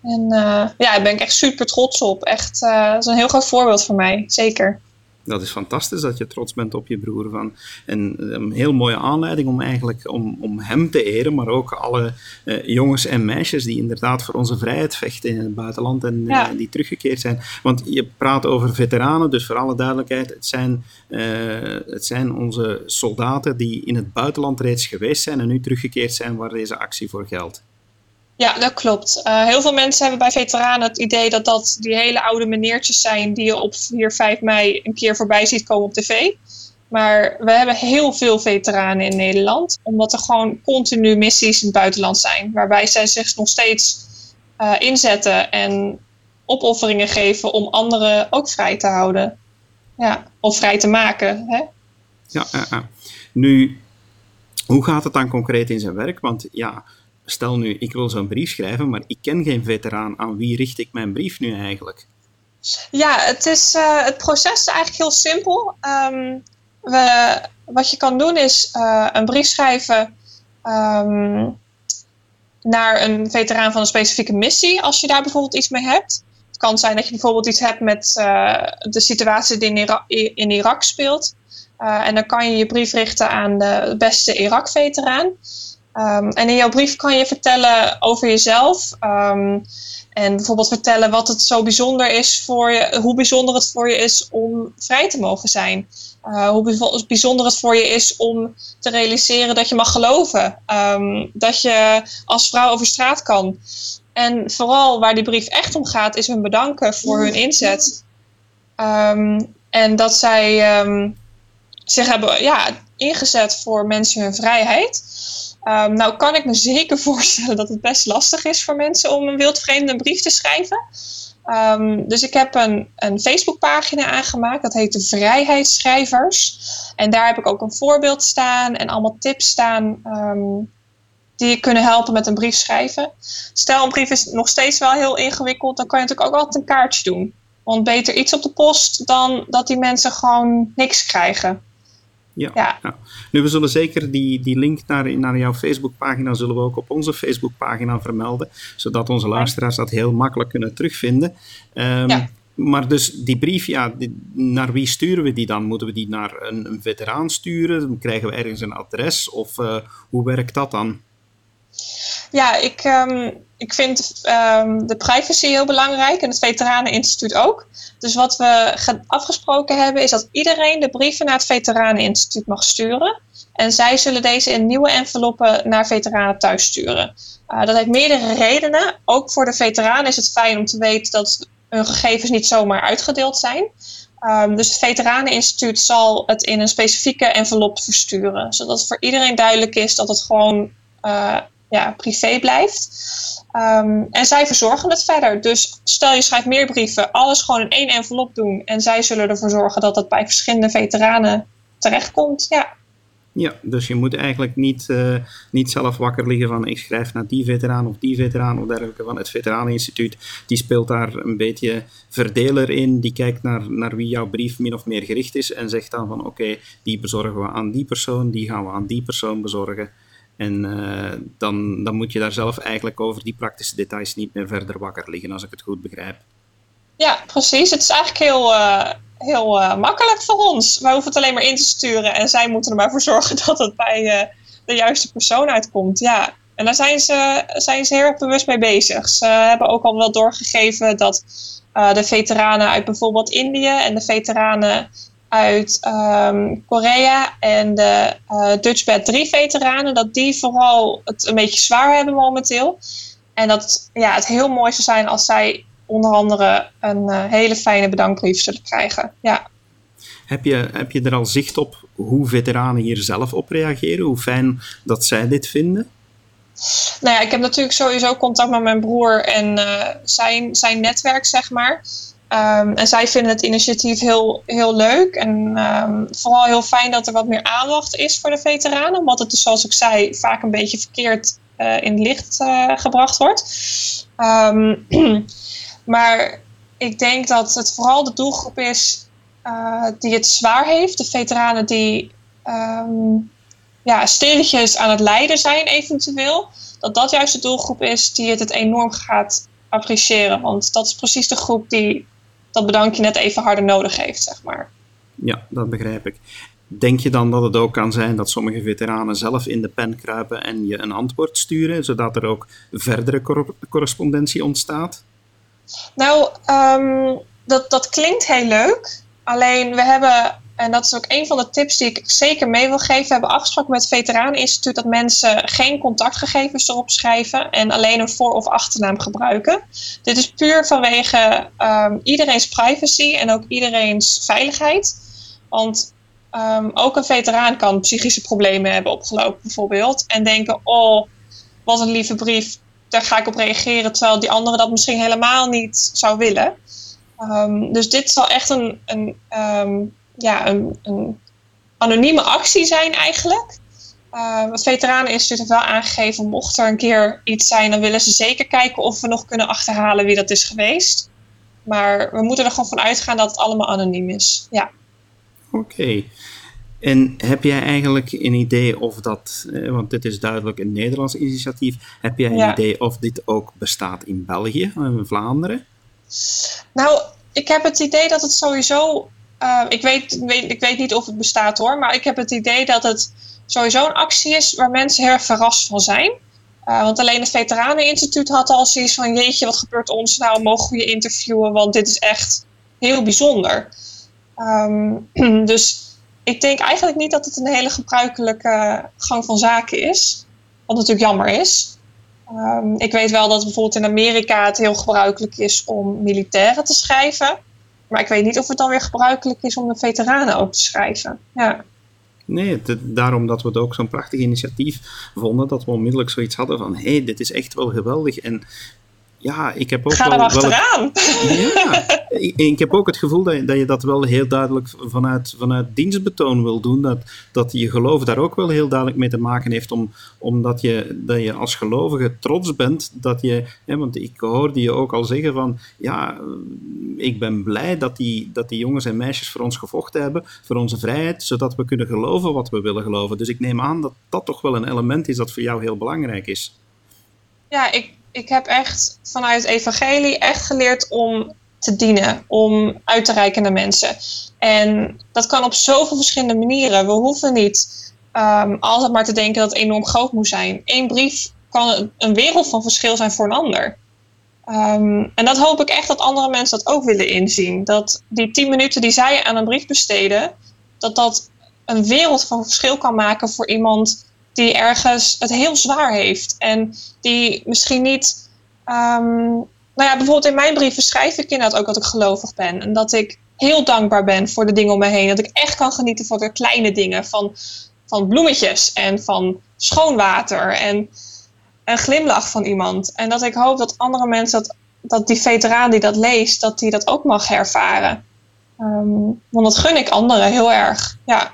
En uh, ja, daar ben ik echt super trots op. Echt, uh, dat is een heel groot voorbeeld voor mij, zeker dat is fantastisch dat je trots bent op je broer. Van. En eh, een heel mooie aanleiding om eigenlijk om, om hem te eren, maar ook alle uh, jongens en meisjes die inderdaad voor onze vrijheid vechten in het buitenland en die teruggekeerd zijn. Want je praat over veteranen, dus voor alle duidelijkheid, het zijn, het zijn onze soldaten die in het buitenland reeds geweest zijn en nu teruggekeerd zijn waar deze actie voor geldt. Ja, dat klopt. Uh, heel veel mensen hebben bij veteranen het idee dat dat die hele oude meneertjes zijn die je op 4, 5 mei een keer voorbij ziet komen op tv. Maar we hebben heel veel veteranen in Nederland, omdat er gewoon continu missies in het buitenland zijn, waarbij zij zich nog steeds uh, inzetten en opofferingen geven om anderen ook vrij te houden. Ja, of vrij te maken. Hè? Ja, uh, nu, hoe gaat het dan concreet in zijn werk? Want ja, stel nu, ik wil zo'n brief schrijven, maar ik ken geen veteraan. Aan wie richt ik mijn brief nu eigenlijk? Ja, het, is, uh, het proces is eigenlijk heel simpel. Um, we, wat je kan doen is uh, een brief schrijven um, naar een veteraan van een specifieke missie, als je daar bijvoorbeeld iets mee hebt. Het kan zijn dat je bijvoorbeeld iets hebt met uh, de situatie die in, in Irak speelt. en dan kan je je brief richten aan de beste Irak-veteraan. Um, en in jouw brief kan je vertellen over jezelf. Um, en bijvoorbeeld vertellen wat het zo bijzonder is voor je, hoe bijzonder het voor je is om vrij te mogen zijn. Uh, hoe bijzonder het voor je is om te realiseren dat je mag geloven. Um, dat je als vrouw over straat kan. En vooral waar die brief echt om gaat, is hun bedanken voor hun inzet. En dat zij zich hebben ja, ingezet voor mensen hun vrijheid. Um, nou kan ik me zeker voorstellen dat het best lastig is voor mensen om een wildvreemde brief te schrijven. Um, dus ik heb een, een Facebookpagina aangemaakt, dat heet de Vrijheidsschrijvers. En daar heb ik ook een voorbeeld staan en allemaal tips staan um, die je kunnen helpen met een brief schrijven. Stel, een brief is nog steeds wel heel ingewikkeld, dan kan je natuurlijk ook altijd een kaartje doen. Want beter iets op de post dan dat die mensen gewoon niks krijgen. Ja, ja. Nu, we zullen zeker die, die link naar, naar jouw Facebookpagina zullen we ook op onze Facebookpagina vermelden, zodat onze luisteraars dat heel makkelijk kunnen terugvinden. Um, ja. Maar dus die brief, ja, die, naar wie sturen we die dan? Moeten we die naar een, een veteraan sturen? Krijgen we ergens een adres? Of uh, hoe werkt dat dan? Ja, ik, um, ik vind um, de privacy heel belangrijk en het Veteraneninstituut ook. Dus wat we afgesproken hebben is dat iedereen de brieven naar het Veteraneninstituut mag sturen. En zij zullen deze in nieuwe enveloppen naar veteranen thuis sturen. Uh, dat heeft meerdere redenen. Ook voor de veteranen is het fijn om te weten dat hun gegevens niet zomaar uitgedeeld zijn. Um, dus het Veteraneninstituut zal het in een specifieke envelop versturen. Zodat voor iedereen duidelijk is dat het gewoon uh, ja, privé blijft. Ehm, en zij verzorgen het verder. Dus stel je schrijft meer brieven, alles gewoon in één envelop doen. En zij zullen ervoor zorgen dat het bij verschillende veteranen terechtkomt. Ja. Ja, dus je moet eigenlijk niet, uh, niet zelf wakker liggen van ik schrijf naar die veteraan of die veteraan of dergelijke. Van het Veteraneninstituut, die speelt daar een beetje verdeler in. Die kijkt naar, naar wie jouw brief min of meer gericht is en zegt dan van oké, die bezorgen we aan die persoon, die gaan we aan die persoon bezorgen. En uh, dan, dan moet je daar zelf eigenlijk over die praktische details niet meer verder wakker liggen, als ik het goed begrijp. Ja, precies. Het is eigenlijk heel, uh, heel uh, makkelijk voor ons. Wij hoeven het alleen maar in te sturen en zij moeten er maar voor zorgen dat het bij de juiste persoon uitkomt. Ja. En daar zijn ze, zijn ze heel erg bewust mee bezig. Ze hebben ook al wel doorgegeven dat de veteranen uit bijvoorbeeld Indië en de veteranen uit um, Korea en de uh, Dutch Bed 3 veteranen, dat die vooral het een beetje zwaar hebben momenteel. En dat ja, het heel mooi zou zijn als zij onder andere een uh, hele fijne bedankbrief zullen krijgen. Ja. Heb je, heb je er al zicht op hoe veteranen hier zelf op reageren? Hoe fijn dat zij dit vinden? Nou ja, ik heb natuurlijk sowieso contact met mijn broer en uh, zijn, zijn netwerk, zeg maar. Um, en zij vinden het initiatief heel, heel leuk en um, vooral heel fijn dat er wat meer aandacht is voor de veteranen, omdat het dus, zoals ik zei, vaak een beetje verkeerd uh, in licht uh, gebracht wordt. Um, maar ik denk dat het vooral de doelgroep is uh, die het zwaar heeft, de veteranen die ja, stilletjes aan het lijden zijn, eventueel. Dat dat juist de doelgroep is die het, het enorm gaat appreciëren. Want dat is precies de groep die dat bedankje net even harder nodig heeft, zeg maar. Ja, dat begrijp ik. Denk je dan dat het ook kan zijn dat sommige veteranen zelf in de pen kruipen en je een antwoord sturen, zodat er ook verdere cor correspondentie ontstaat? Nou, um, dat, dat klinkt heel leuk. Alleen we hebben en dat is ook een van de tips die ik zeker mee wil geven. We hebben afgesproken met het Veteraneninstituut dat mensen geen contactgegevens erop schrijven en alleen een voor- of achternaam gebruiken. Dit is puur vanwege um, iedereen's privacy en ook iedereen's veiligheid. Want um, ook een veteraan kan psychische problemen hebben opgelopen bijvoorbeeld. En denken, oh, wat een lieve brief, daar ga ik op reageren. Terwijl die andere dat misschien helemaal niet zou willen. Um, dus dit zal echt een, een ja, een, een anonieme actie zijn eigenlijk. Uh, het Veteraneninstituut heeft wel aangegeven, mocht er een keer iets zijn, dan willen ze zeker kijken of we nog kunnen achterhalen wie dat is geweest. Maar we moeten er gewoon van uitgaan dat het allemaal anoniem is. Ja. Oké. Okay. En heb jij eigenlijk een idee of dat, eh, want dit is duidelijk een Nederlands initiatief, heb jij een ja. idee of dit ook bestaat in België, in Vlaanderen? Nou, ik heb het idee dat het sowieso uh, ik, weet, weet, ik weet niet of het bestaat hoor, maar ik heb het idee dat het sowieso een actie is waar mensen heel erg verrast van zijn. Uh, want alleen het Veteraneninstituut had al zoiets van: jeetje, wat gebeurt ons nou? Mogen we je interviewen? Want dit is echt heel bijzonder. Um, dus ik denk eigenlijk niet dat het een hele gebruikelijke gang van zaken is. Wat natuurlijk jammer is. Um, ik weet wel dat bijvoorbeeld in Amerika het heel gebruikelijk is om militairen te schrijven. Maar ik weet niet of het dan weer gebruikelijk is om de veteranen ook te schrijven. Ja. Nee, daarom dat we het ook zo'n prachtig initiatief vonden, dat we onmiddellijk zoiets hadden van, hé, hey, dit is echt wel geweldig. En ja, ik heb ook Ga wel, achteraan! Wel ja, ik, ik, heb ook het gevoel dat je, dat je dat wel heel duidelijk vanuit, vanuit dienstbetoon wil doen. Dat, dat je geloof daar ook wel heel duidelijk mee te maken heeft. Om, omdat je, dat je als gelovige trots bent. Dat je, hè, want ik hoorde je ook al zeggen van... Ja, ik ben blij dat die, dat die jongens en meisjes voor ons gevochten hebben. Voor onze vrijheid. Zodat we kunnen geloven wat we willen geloven. Dus ik neem aan dat dat toch wel een element is dat voor jou heel belangrijk is. Ja, ik, ik heb echt vanuit evangelie echt geleerd om te dienen, om uit te reiken naar mensen. En dat kan op zoveel verschillende manieren. We hoeven niet um, altijd maar te denken dat het enorm groot moet zijn. Eén brief kan een wereld van verschil zijn voor een ander. Um, en dat hoop ik echt dat andere mensen dat ook willen inzien. Dat die tien minuten die zij aan een brief besteden, dat dat een wereld van verschil kan maken voor iemand die ergens het heel zwaar heeft. En die misschien niet. Um, nou ja, bijvoorbeeld in mijn brieven schrijf ik inderdaad ook dat ik gelovig ben. En dat ik heel dankbaar ben voor de dingen om me heen. Dat ik echt kan genieten van de kleine dingen. Van, van bloemetjes en van schoon water. En een glimlach van iemand. En dat ik hoop dat andere mensen, dat, dat die veteraan die dat leest, dat die dat ook mag ervaren. Ehm, want dat gun ik anderen heel erg. Ja.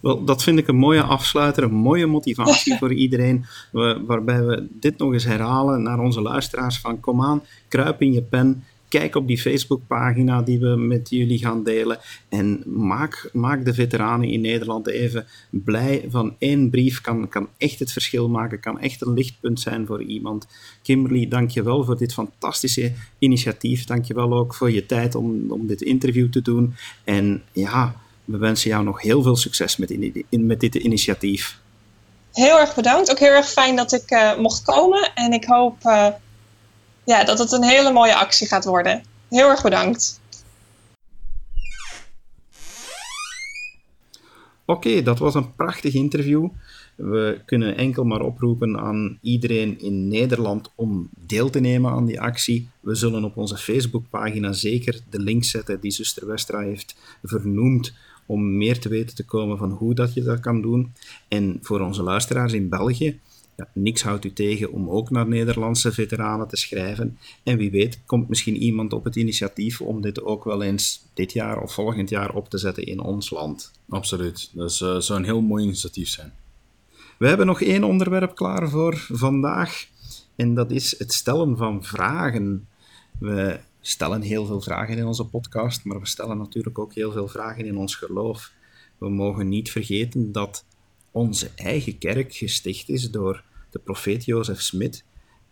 Wel, dat vind ik een mooie afsluiter, een mooie motivatie voor iedereen. waarbij we dit nog eens herhalen naar onze luisteraars: van kom aan, kruip in je pen Kijk op die Facebookpagina die we met jullie gaan delen. En maak, maak de veteranen in Nederland even blij. Van één brief kan, kan echt het verschil maken, kan echt een lichtpunt zijn voor iemand. Kimberly, dank je wel voor dit fantastische initiatief. Dank je wel ook voor je tijd om, om dit interview te doen. En ja, we wensen jou nog heel veel succes met, in, met dit initiatief. Heel erg bedankt. Ook heel erg fijn dat ik uh, mocht komen. En ik hoop uh, ja, dat het een hele mooie actie gaat worden. Heel erg bedankt. Oké, dat was een prachtig interview. We kunnen enkel maar oproepen aan iedereen in Nederland om deel te nemen aan die actie. We zullen op onze Facebookpagina zeker de link zetten die zuster Westra heeft vernoemd om meer te weten te komen van hoe dat je dat kan doen. En voor onze luisteraars in België, ja, niks houdt u tegen om ook naar Nederlandse veteranen te schrijven. En wie weet komt misschien iemand op het initiatief om dit ook wel eens dit jaar of volgend jaar op te zetten in ons land. Absoluut. Dat zou een heel mooi initiatief zijn. We hebben nog één onderwerp klaar voor vandaag. En dat is het stellen van vragen. We stellen heel veel vragen in onze podcast, maar we stellen natuurlijk ook heel veel vragen in ons geloof. We mogen niet vergeten dat onze eigen kerk gesticht is door de profeet Jozef Smit,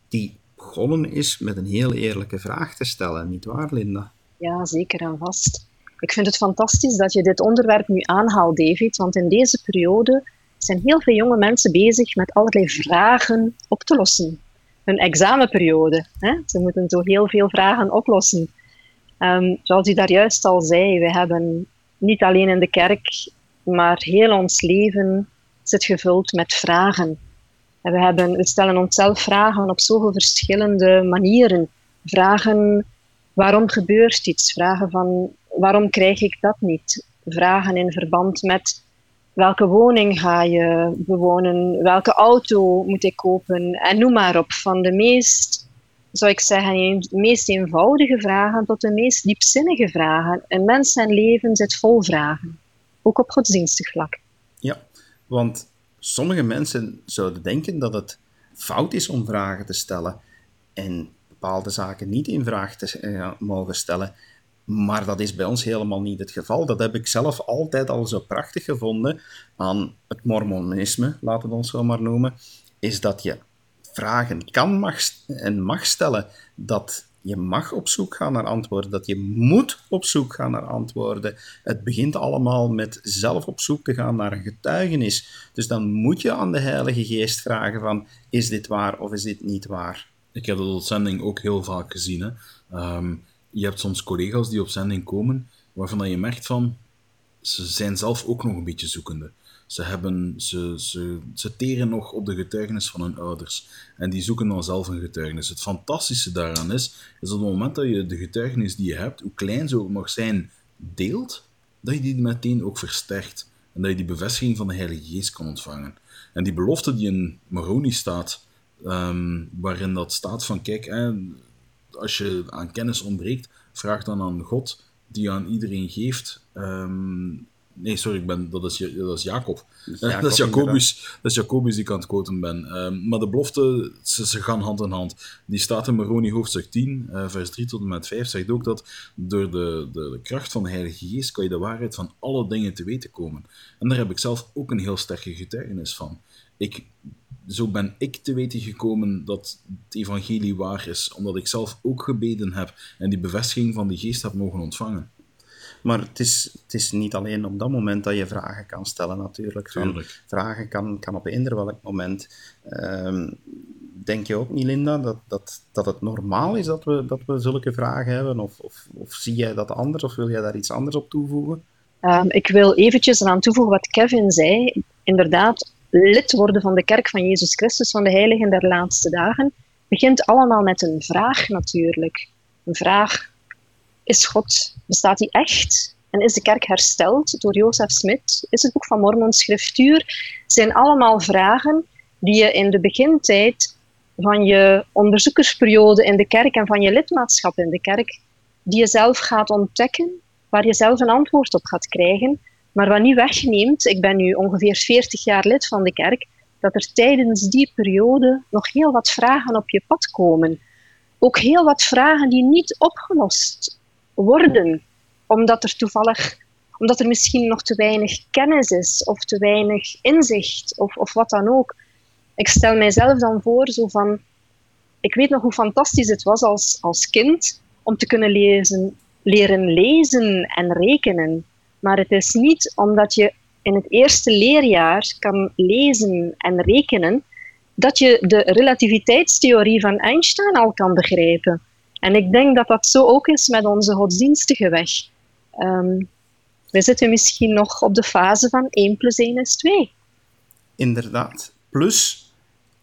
die begonnen is met een heel eerlijke vraag te stellen, niet waar, Linda? Ja, zeker en vast. Ik vind het fantastisch dat je dit onderwerp nu aanhaalt, David, want in deze periode zijn heel veel jonge mensen bezig met allerlei vragen op te lossen. Een examenperiode. Hè? Ze moeten zo heel veel vragen oplossen. Um, zoals u daar juist al zei, we hebben niet alleen in de kerk, maar heel ons leven zit gevuld met vragen. En we, hebben, we stellen onszelf vragen op zoveel verschillende manieren. Vragen waarom gebeurt iets? Vragen van waarom krijg ik dat niet? Vragen in verband met welke woning ga je bewonen? Welke auto moet ik kopen? En noem maar op. Van de meest, zou ik zeggen, de meest eenvoudige vragen tot de meest diepzinnige vragen. Een mens zijn leven zit vol vragen. Ook op godsdienstig vlak. Ja, want sommige mensen zouden denken dat het fout is om vragen te stellen en bepaalde zaken niet in vraag te uh, mogen stellen. Maar dat is bij ons helemaal niet het geval. Dat heb ik zelf altijd al zo prachtig gevonden aan het mormonisme, laten we het ons zo maar noemen, is dat je vragen kan mag en mag stellen, dat je mag op zoek gaan naar antwoorden, dat je moet op zoek gaan naar antwoorden. Het begint allemaal met zelf op zoek te gaan naar een getuigenis. Dus dan moet je aan de Heilige Geest vragen van, is dit waar of is dit niet waar? Ik heb dat op zending ook heel vaak gezien. Hè. Ehm, je hebt soms collega's die op zending komen, waarvan je merkt van, ze zijn zelf ook nog een beetje zoekende. Ze, hebben, ze, ze, ze teren nog op de getuigenis van hun ouders. En die zoeken dan zelf een getuigenis. Het fantastische daaraan is, is op het moment dat je de getuigenis die je hebt, hoe klein ze ook mag zijn, deelt, dat je die meteen ook versterkt. En dat je die bevestiging van de Heilige Geest kan ontvangen. En die belofte die in Moroni staat, ehm, waarin dat staat van, kijk, als je aan kennis ontbreekt, vraag dan aan God, die aan iedereen geeft, ehm, Nee, sorry, ik ben, dat, is, dat is Jacob. dat, is Jacobus, dat is Jacobus die ik aan het quoten ben. Ehm, maar de belofte, ze, ze, gaan hand in hand. Die staat in Moroni hoofdstuk 10, uh, eh, vers 3 tot en met 5, zegt ook dat door de, de, de, kracht van de Heilige Geest kan je de waarheid van alle dingen te weten komen. En daar heb ik zelf ook een heel sterke getuigenis van. Ik, zo ben ik te weten gekomen dat het evangelie waar is, omdat ik zelf ook gebeden heb en die bevestiging van de Geest heb mogen ontvangen. Maar het is, het is niet alleen op dat moment dat je vragen kan stellen, natuurlijk. vragen kan, kan op eender welk moment. Um, denk je ook niet, Linda, dat, dat, dat het normaal is dat we, dat we zulke vragen hebben? Of, of, of zie jij dat anders, of wil jij daar iets anders op toevoegen? Um, ik wil eventjes eraan toevoegen wat Kevin zei. Inderdaad, lid worden van de kerk van Jezus Christus, van de heiligen der laatste dagen, begint allemaal met een vraag natuurlijk. Een vraag is God, bestaat hij echt? En is de kerk hersteld door Jozef Smit? Is het boek van Mormon schriftuur? zijn allemaal vragen die je in de begintijd van je onderzoekersperiode in de kerk en van je lidmaatschap in de kerk, die je zelf gaat ontdekken, waar je zelf een antwoord op gaat krijgen, maar wat niet wegneemt, ik ben nu ongeveer 40 jaar lid van de kerk, dat er tijdens die periode nog heel wat vragen op je pad komen. Ook heel wat vragen die niet opgelost worden, omdat er toevallig, omdat er misschien nog te weinig kennis is, of te weinig inzicht, of, of wat dan ook. Ik stel mijzelf dan voor, zo van, ik weet nog hoe fantastisch het was als, als kind om te kunnen lezen, leren lezen en rekenen. Maar het is niet omdat je in het eerste leerjaar kan lezen en rekenen, dat je de relativiteitstheorie van Einstein al kan begrijpen. En ik denk dat dat zo ook is met onze godsdienstige weg. Um, we zitten misschien nog op de fase van 1 plus 1 is 2. Inderdaad. Plus,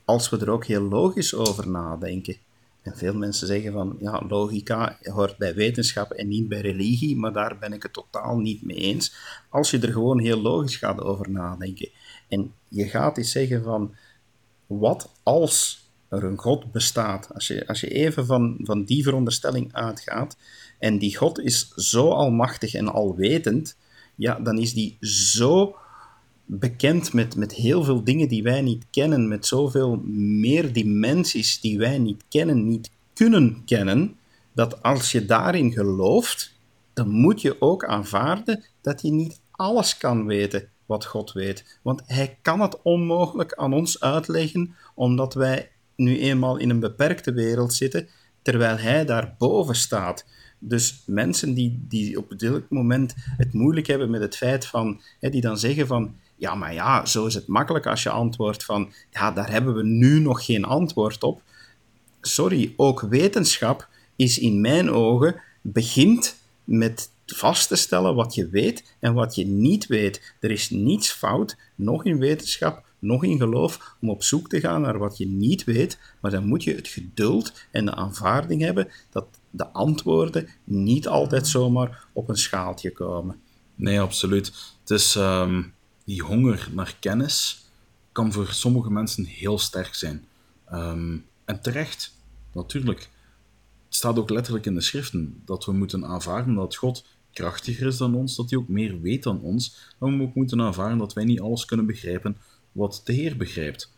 als we er ook heel logisch over nadenken. En veel mensen zeggen van, ja, logica hoort bij wetenschap en niet bij religie, maar daar ben ik het totaal niet mee eens. Als je er gewoon heel logisch gaat over nadenken en je gaat eens zeggen van, wat als er een God bestaat? Als je, als je even van, van die veronderstelling uitgaat en die God is zo almachtig en alwetend, ja, dan is die zo bekend met, met heel veel dingen die wij niet kennen, met zoveel meer dimensies die wij niet kennen, niet kunnen kennen, dat als je daarin gelooft, dan moet je ook aanvaarden dat je niet alles kan weten wat God weet. Want Hij kan het onmogelijk aan ons uitleggen, omdat wij nu eenmaal in een beperkte wereld zitten, terwijl Hij daarboven staat. Dus mensen die, die op dit moment het moeilijk hebben met het feit van, hè, die dan zeggen van, ja, maar ja, zo is het makkelijk als je antwoordt van, ja, daar hebben we nu nog geen antwoord op. Sorry, ook wetenschap is in mijn ogen, begint met vast te stellen wat je weet en wat je niet weet. Er is niets fout, nog in wetenschap, nog in geloof, om op zoek te gaan naar wat je niet weet, maar dan moet je het geduld en de aanvaarding hebben dat de antwoorden niet altijd zomaar op een schaaltje komen. Nee, absoluut. Ehm, die honger naar kennis kan voor sommige mensen heel sterk zijn. Ehm, en terecht, natuurlijk. Het staat ook letterlijk in de schriften dat we moeten aanvaarden dat God krachtiger is dan ons, dat hij ook meer weet dan ons. En we ook moeten aanvaarden dat wij niet alles kunnen begrijpen wat de Heer begrijpt.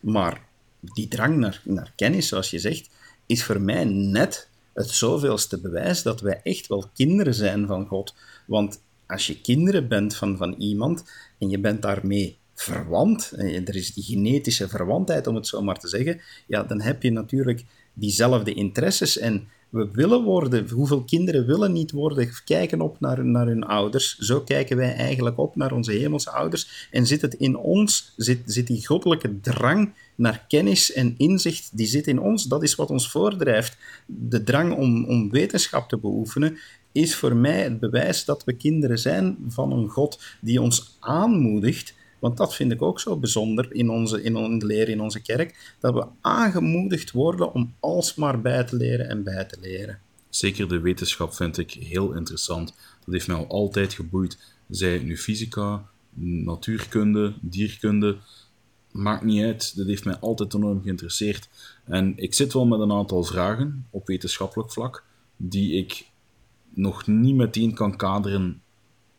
Maar die drang naar, naar kennis, zoals je zegt, is voor mij net het zoveelste bewijs dat wij echt wel kinderen zijn van God. Want als je kinderen bent van, van iemand en je bent daarmee verwant, en er is die genetische verwantheid, om het zo maar te zeggen, ja, dan heb je natuurlijk diezelfde interesses en we willen worden. Hoeveel kinderen willen niet worden? Kijken op naar, naar hun ouders. Zo kijken wij eigenlijk op naar onze hemelse ouders. En zit het in ons, zit, zit die goddelijke drang naar kennis en inzicht, die zit in ons. Dat is wat ons voordrijft. De drang om, om wetenschap te beoefenen is voor mij het bewijs dat we kinderen zijn van een God die ons aanmoedigt. Want dat vind ik ook zo bijzonder in, onze, in de leer in onze kerk, dat we aangemoedigd worden om alsmaar bij te leren en bij te leren. Zeker de wetenschap vind ik heel interessant. Dat heeft mij al altijd geboeid. Zij nu fysica, natuurkunde, dierkunde, maakt niet uit. Dat heeft mij altijd enorm geïnteresseerd. En ik zit wel met een aantal vragen op wetenschappelijk vlak, die ik nog niet meteen kan kaderen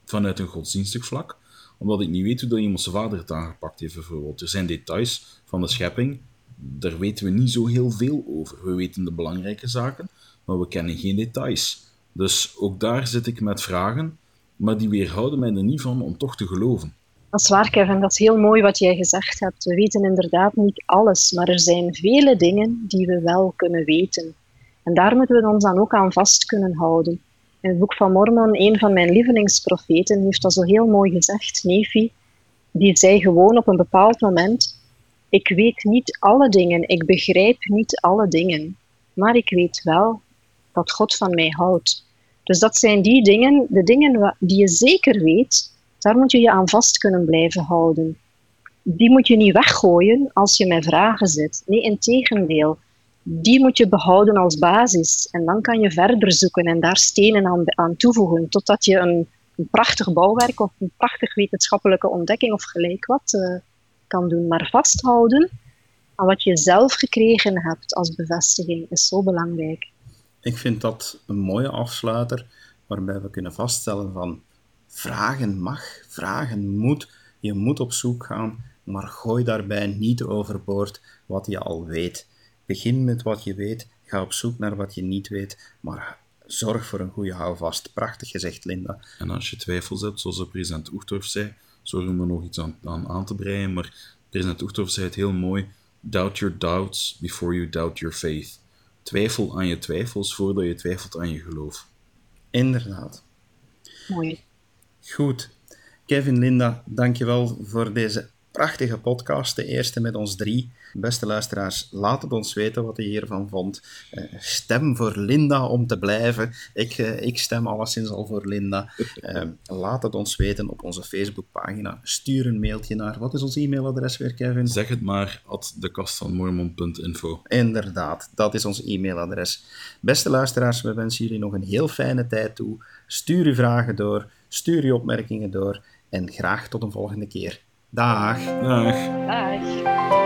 vanuit een godsdienstig vlak, omdat ik niet weet hoe dat iemand zijn vader het aangepakt heeft, bijvoorbeeld. Er zijn details van de schepping, daar weten we niet zo heel veel over. We weten de belangrijke zaken, maar we kennen geen details. Dus ook daar zit ik met vragen, maar die weerhouden mij er niet van om toch te geloven. Dat is waar, Kevin. Dat is heel mooi wat jij gezegd hebt. We weten inderdaad niet alles, maar er zijn vele dingen die we wel kunnen weten. En daar moeten we ons dan ook aan vast kunnen houden. In het boek van Mormon, een van mijn lievelingsprofeten, heeft dat zo heel mooi gezegd, Nefi. Die zei gewoon op een bepaald moment: Ik weet niet alle dingen, ik begrijp niet alle dingen, maar ik weet wel dat God van mij houdt. Dus dat zijn die dingen, de dingen die je zeker weet, daar moet je je aan vast kunnen blijven houden. Die moet je niet weggooien als je met vragen zit. Nee, in tegendeel die moet je behouden als basis. En dan kan je verder zoeken en daar stenen aan, aan toevoegen, totdat je een, een, prachtig bouwwerk of een prachtig wetenschappelijke ontdekking of gelijk wat uh, kan doen. Maar vasthouden aan wat je zelf gekregen hebt als bevestiging is zo belangrijk. Ik vind dat een mooie afsluiter, waarbij we kunnen vaststellen van vragen mag, vragen moet, je moet op zoek gaan, maar gooi daarbij niet overboord wat je al weet. Begin met wat je weet, ga op zoek naar wat je niet weet, maar zorg voor een goede houvast. Prachtig gezegd, Linda. En als je twijfels hebt, zoals de president Oegtorf zei, zorg om er nog iets aan, aan, aan te breien, maar president Oegtorf zei het heel mooi, doubt your doubts before you doubt your faith. Twijfel aan je twijfels voordat je twijfelt aan je geloof. Inderdaad. Mooi. Goed. Kevin, Linda, dankjewel voor deze prachtige podcast, de eerste met ons drie. Beste luisteraars, laat het ons weten wat je hiervan vond. Uh, stem voor Linda om te blijven. Ik, uh, ik stem alleszins al voor Linda. Uh, laat het ons weten op onze Facebookpagina. Stuur een mailtje naar. Wat is ons e-mailadres weer, Kevin? Zeg het maar, at dekastvanmormon.info. Inderdaad, dat is ons e-mailadres. Beste luisteraars, we wensen jullie nog een heel fijne tijd toe. Stuur uw vragen door, stuur uw opmerkingen door en graag tot een volgende keer. Dag. Dag. Dag.